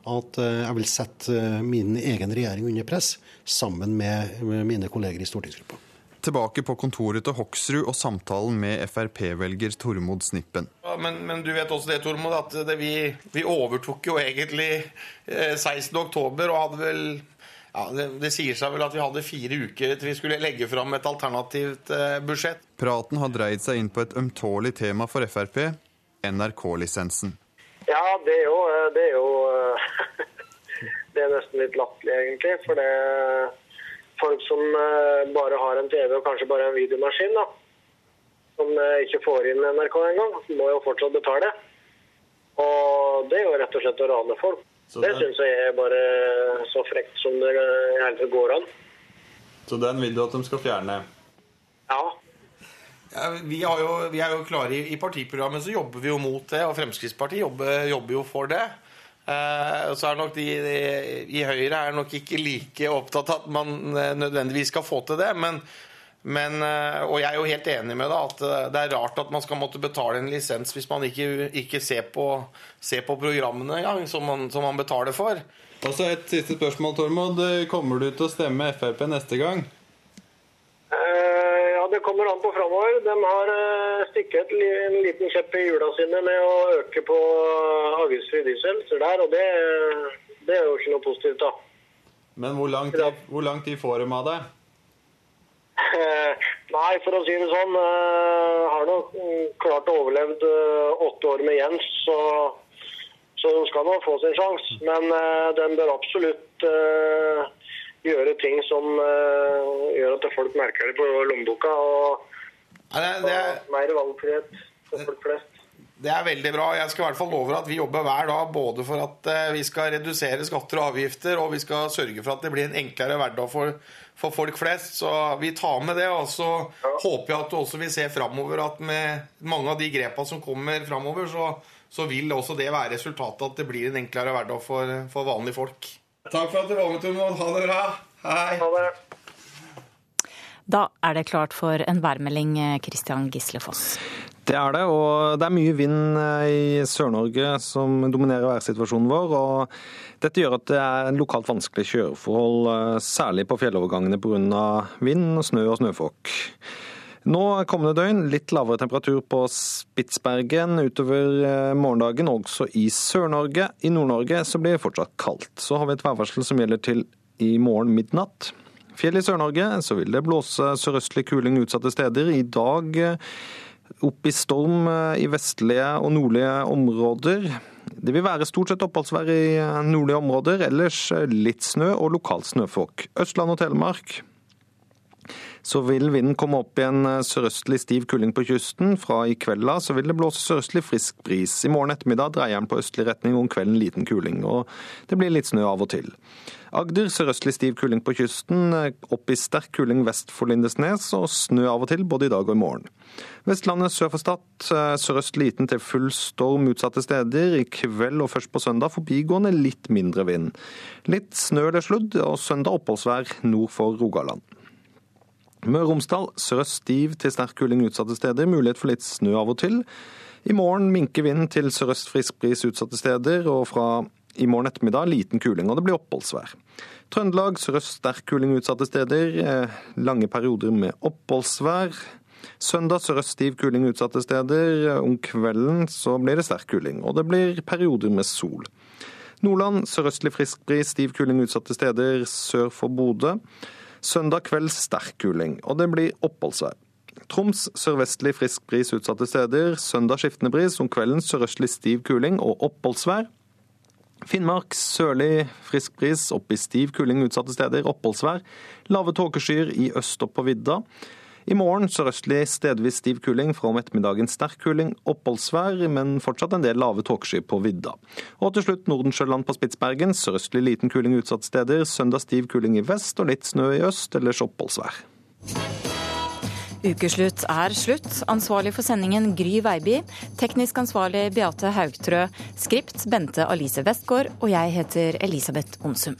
at jeg vil sette min egen regjering under press, sammen med mine kolleger i stortingsgruppa tilbake på kontoret til Hoksrud og samtalen med Frp-velger Tormod Snippen. Ja, men, men, du vet også det, Tormod, at det, vi, vi, overtok jo egentlig eh, 16.10 og hadde vel ja, det, det, sier seg vel at vi hadde fire uker til vi skulle legge fram et alternativt eh, budsjett. Praten har dreid seg inn på et ømtålig tema for Frp NRK-lisensen. Ja, det er jo, eh, det er, jo det er nesten litt latterlig, egentlig. For det folk som eh, bare har en TV og kanskje bare en videomaskin. da. som eh, ikke får inn NRK engang, må jo fortsatt betale. Og det er jo rett og slett å rane folk. Så det det- syns jeg er bare så frekt som det hele tatt går an. Så den vil du at de skal fjerne? Ja. Ja, vi, har jo, vi er jo klare i, i partiprogrammet, så jobber vi jo mot det. Og Fremskrittspartiet jobber, jobber jo for det. Eh, så er nok de, de i Høyre er nok ikke like opptatt av at man eh, nødvendigvis skal få til det. Men, men, eh, og jeg er jo helt enig med deg at det er rart at man skal måtte betale en lisens hvis man ikke, ikke ser, på, ser på programmene engang, som, som man betaler for. Og så et siste spørsmål, Tormod. Kommer du til å stemme Frp neste gang? Eh, kommer an på framover. De har uh, stikket en liten kjepp i hjula sine med å øke på avgiftsfri diesel. Så der, og det, det er jo ikke noe positivt, da. Men hvor lang tid, hvor lang tid får de av det? Nei, for å si det sånn, eh, har nok mm, klart å overleve eh, åtte år med Jens, så, så de skal nå få sin sjanse. Men den bør absolutt eh, gjøre ting som uh, gjør at folk merker det på lommeboka, og, og mer valgfrihet for folk flest. Det er veldig bra. Jeg skal i hvert fall love at vi jobber hver dag både for at eh, vi skal redusere skatter og avgifter, og vi skal sørge for at det blir en enklere hverdag for, for folk flest. Så vi tar med det. Og så håper jeg at du også vil se framover at med mange av de grepene som kommer framover, så, så vil også det være resultatet at det blir en enklere hverdag for, for vanlige folk. Takk for at du var med, Tormod. Ha det bra. Hei. Ha det. Da er det klart for en værmelding, Christian Gislefoss. Det er det, og det er mye vind eh, i Sør-Norge som dominerer værsituasjonen vår. og Dette gjør at det er lokalt vanskelig kjøreforhold, eh, særlig på fjellovergangene pga. vind, snø og snøfokk. Nå kommende døgn litt lavere temperatur på Spitsbergen utover eh, morgendagen, også i Sør-Norge. I Nord-Norge så blir det fortsatt kaldt. Så har vi et værvarsel som gjelder til i morgen midnatt. Fjell i Sør-Norge så vil det blåse sørøstlig kuling utsatte steder. I dag eh, opp i storm eh, i vestlige og nordlige områder. Det vil være stort sett oppholdsvær i nordlige områder, ellers litt snø og lokalt snøfokk. Østland og Telemark så vil vinden komme opp i en eh, sørøstlig stiv kuling på kysten. Fra i kveld av så vil det blåse sørøstlig frisk bris. I morgen ettermiddag dreier den på østlig retning, om kvelden liten kuling. Og det blir litt snø av og til. Agder sørøstlig stiv kuling på kysten, eh, opp i sterk kuling vest for Lindesnes, og snø av og til både i dag og i morgen. Vestlandet sør for Stad eh, sørøst liten til full storm utsatte steder. I kveld og først på søndag forbigående litt mindre vind. Litt snø eller sludd, og søndag oppholdsvær nord for Rogaland. Møre og Romsdal sørøst stiv til sterk kuling utsatte steder, mulighet for litt snø av og til. I morgen minker vinden til sørøst frisk bris utsatte steder, og fra i morgen ettermiddag liten kuling, og det blir oppholdsvær. Trøndelag sørøst sterk kuling utsatte steder, eh, lange perioder med oppholdsvær. Søndag sørøst stiv kuling utsatte steder. Om kvelden så blir det sterk kuling, og det blir perioder med sol. Nordland sørøstlig frisk bris, stiv kuling utsatte steder sør for Bodø. Søndag kveld sterk kuling, og det blir oppholdsvær. Troms sørvestlig frisk bris utsatte steder. Søndag skiftende bris, om kvelden sørøstlig stiv kuling og oppholdsvær. Finnmark sørlig frisk bris, opp i stiv kuling utsatte steder, oppholdsvær. Lave tåkeskyer i øst og på vidda. I morgen sørøstlig stedvis stiv kuling, fra om ettermiddagen sterk kuling, oppholdsvær, men fortsatt en del lave tåkeskyer på vidda. Og til slutt Nordensjøland på Spitsbergen, sørøstlig liten kuling utsatte steder, søndag stiv kuling i vest og litt snø i øst, ellers oppholdsvær. Ukeslutt er slutt. Ansvarlig for sendingen Gry Veiby. Teknisk ansvarlig Beate Haugtrø. Skript Bente Alice Westgård. Og jeg heter Elisabeth Onsum.